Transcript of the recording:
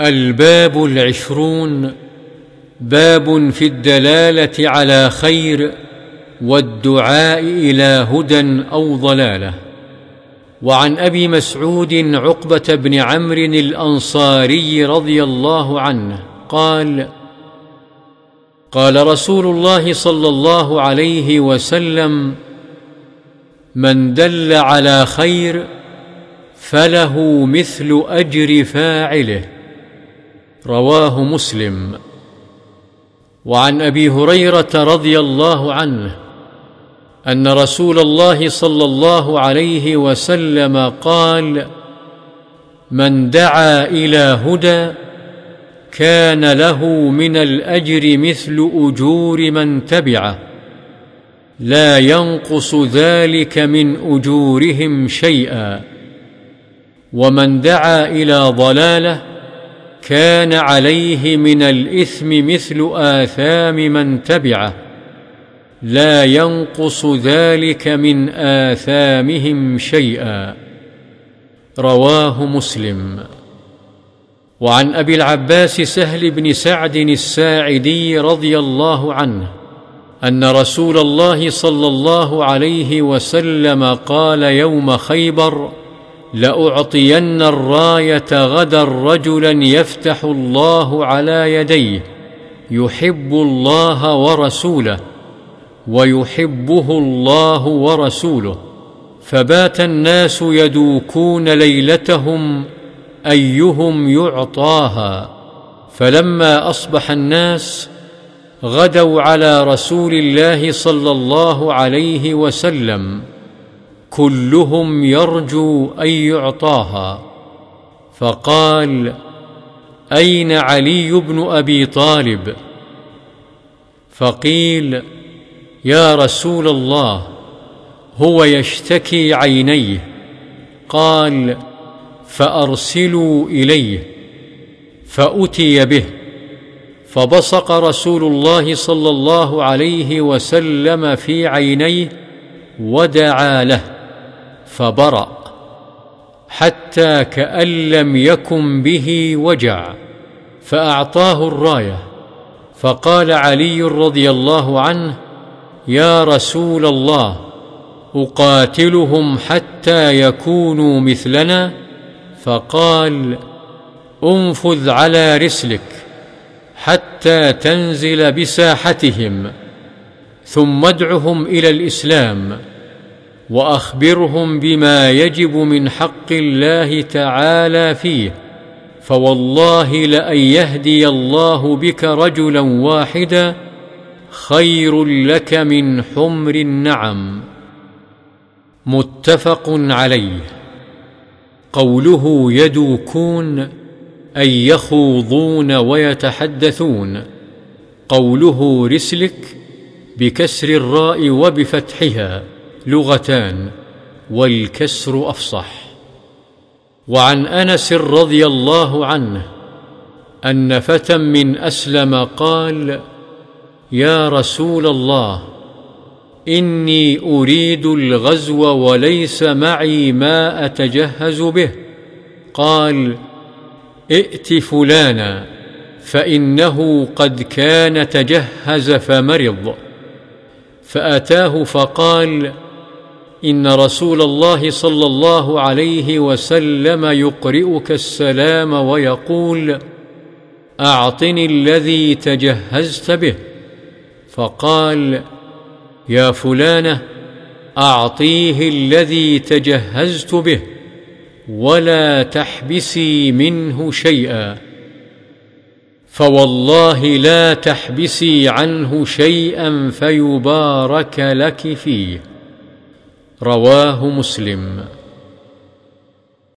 الباب العشرون باب في الدلالة على خير والدعاء إلى هدى أو ضلالة. وعن أبي مسعود عقبة بن عمرو الأنصاري رضي الله عنه قال قال رسول الله صلى الله عليه وسلم من دل على خير فله مثل أجر فاعله. رواه مسلم. وعن أبي هريرة رضي الله عنه أن رسول الله صلى الله عليه وسلم قال من دعا إلى هدى كان له من الأجر مثل أجور من تبعه لا ينقص ذلك من أجورهم شيئا ومن دعا إلى ضلالة كان عليه من الإثم مثل آثام من تبعه لا ينقص ذلك من آثامهم شيئا. رواه مسلم. وعن أبي العباس سهل بن سعد الساعدي رضي الله عنه أن رسول الله صلى الله عليه وسلم قال يوم خيبر لأعطين الراية غدا رجلا يفتح الله على يديه يحب الله ورسوله ويحبه الله ورسوله. فبات الناس يدوكون ليلتهم أيهم يعطاها. فلما أصبح الناس غدوا على رسول الله صلى الله عليه وسلم. كلهم يرجو أن يعطاها. فقال أين علي بن أبي طالب؟ فقيل يا رسول الله هو يشتكي عينيه. قال فأرسلوا إليه. فأتي به. فبصق رسول الله صلى الله عليه وسلم في عينيه ودعا له. فبرأ حتى كأن لم يكن به وجع فأعطاه الراية فقال علي رضي الله عنه يا رسول الله أقاتلهم حتى يكونوا مثلنا؟ فقال انفذ على رسلك حتى تنزل بساحتهم ثم ادعهم إلى الإسلام. وأخبرهم بما يجب من حق الله تعالى فيه فوالله لأن يهدي الله بك رجلا واحدا خير لك من حمر النعم. متفق عليه. قوله يدوكون أي يخوضون ويتحدثون. قوله رسلك بكسر الراء وبفتحها. لغتان والكسر أفصح. وعن أنس رضي الله عنه أن فتى من أسلم قال يا رسول الله إني أريد الغزو وليس معي ما أتجهز به. قال ائت فلانا فإنه قد كان تجهز فمرض. فأتاه فقال إن رسول الله صلى الله عليه وسلم يقرئك السلام ويقول أعطني الذي تجهزت به. فقال يا فلانة أعطيه الذي تجهزت به ولا تحبسي منه شيئا. فوالله لا تحبسي عنه شيئا فيبارك لك فيه. رواه مسلم.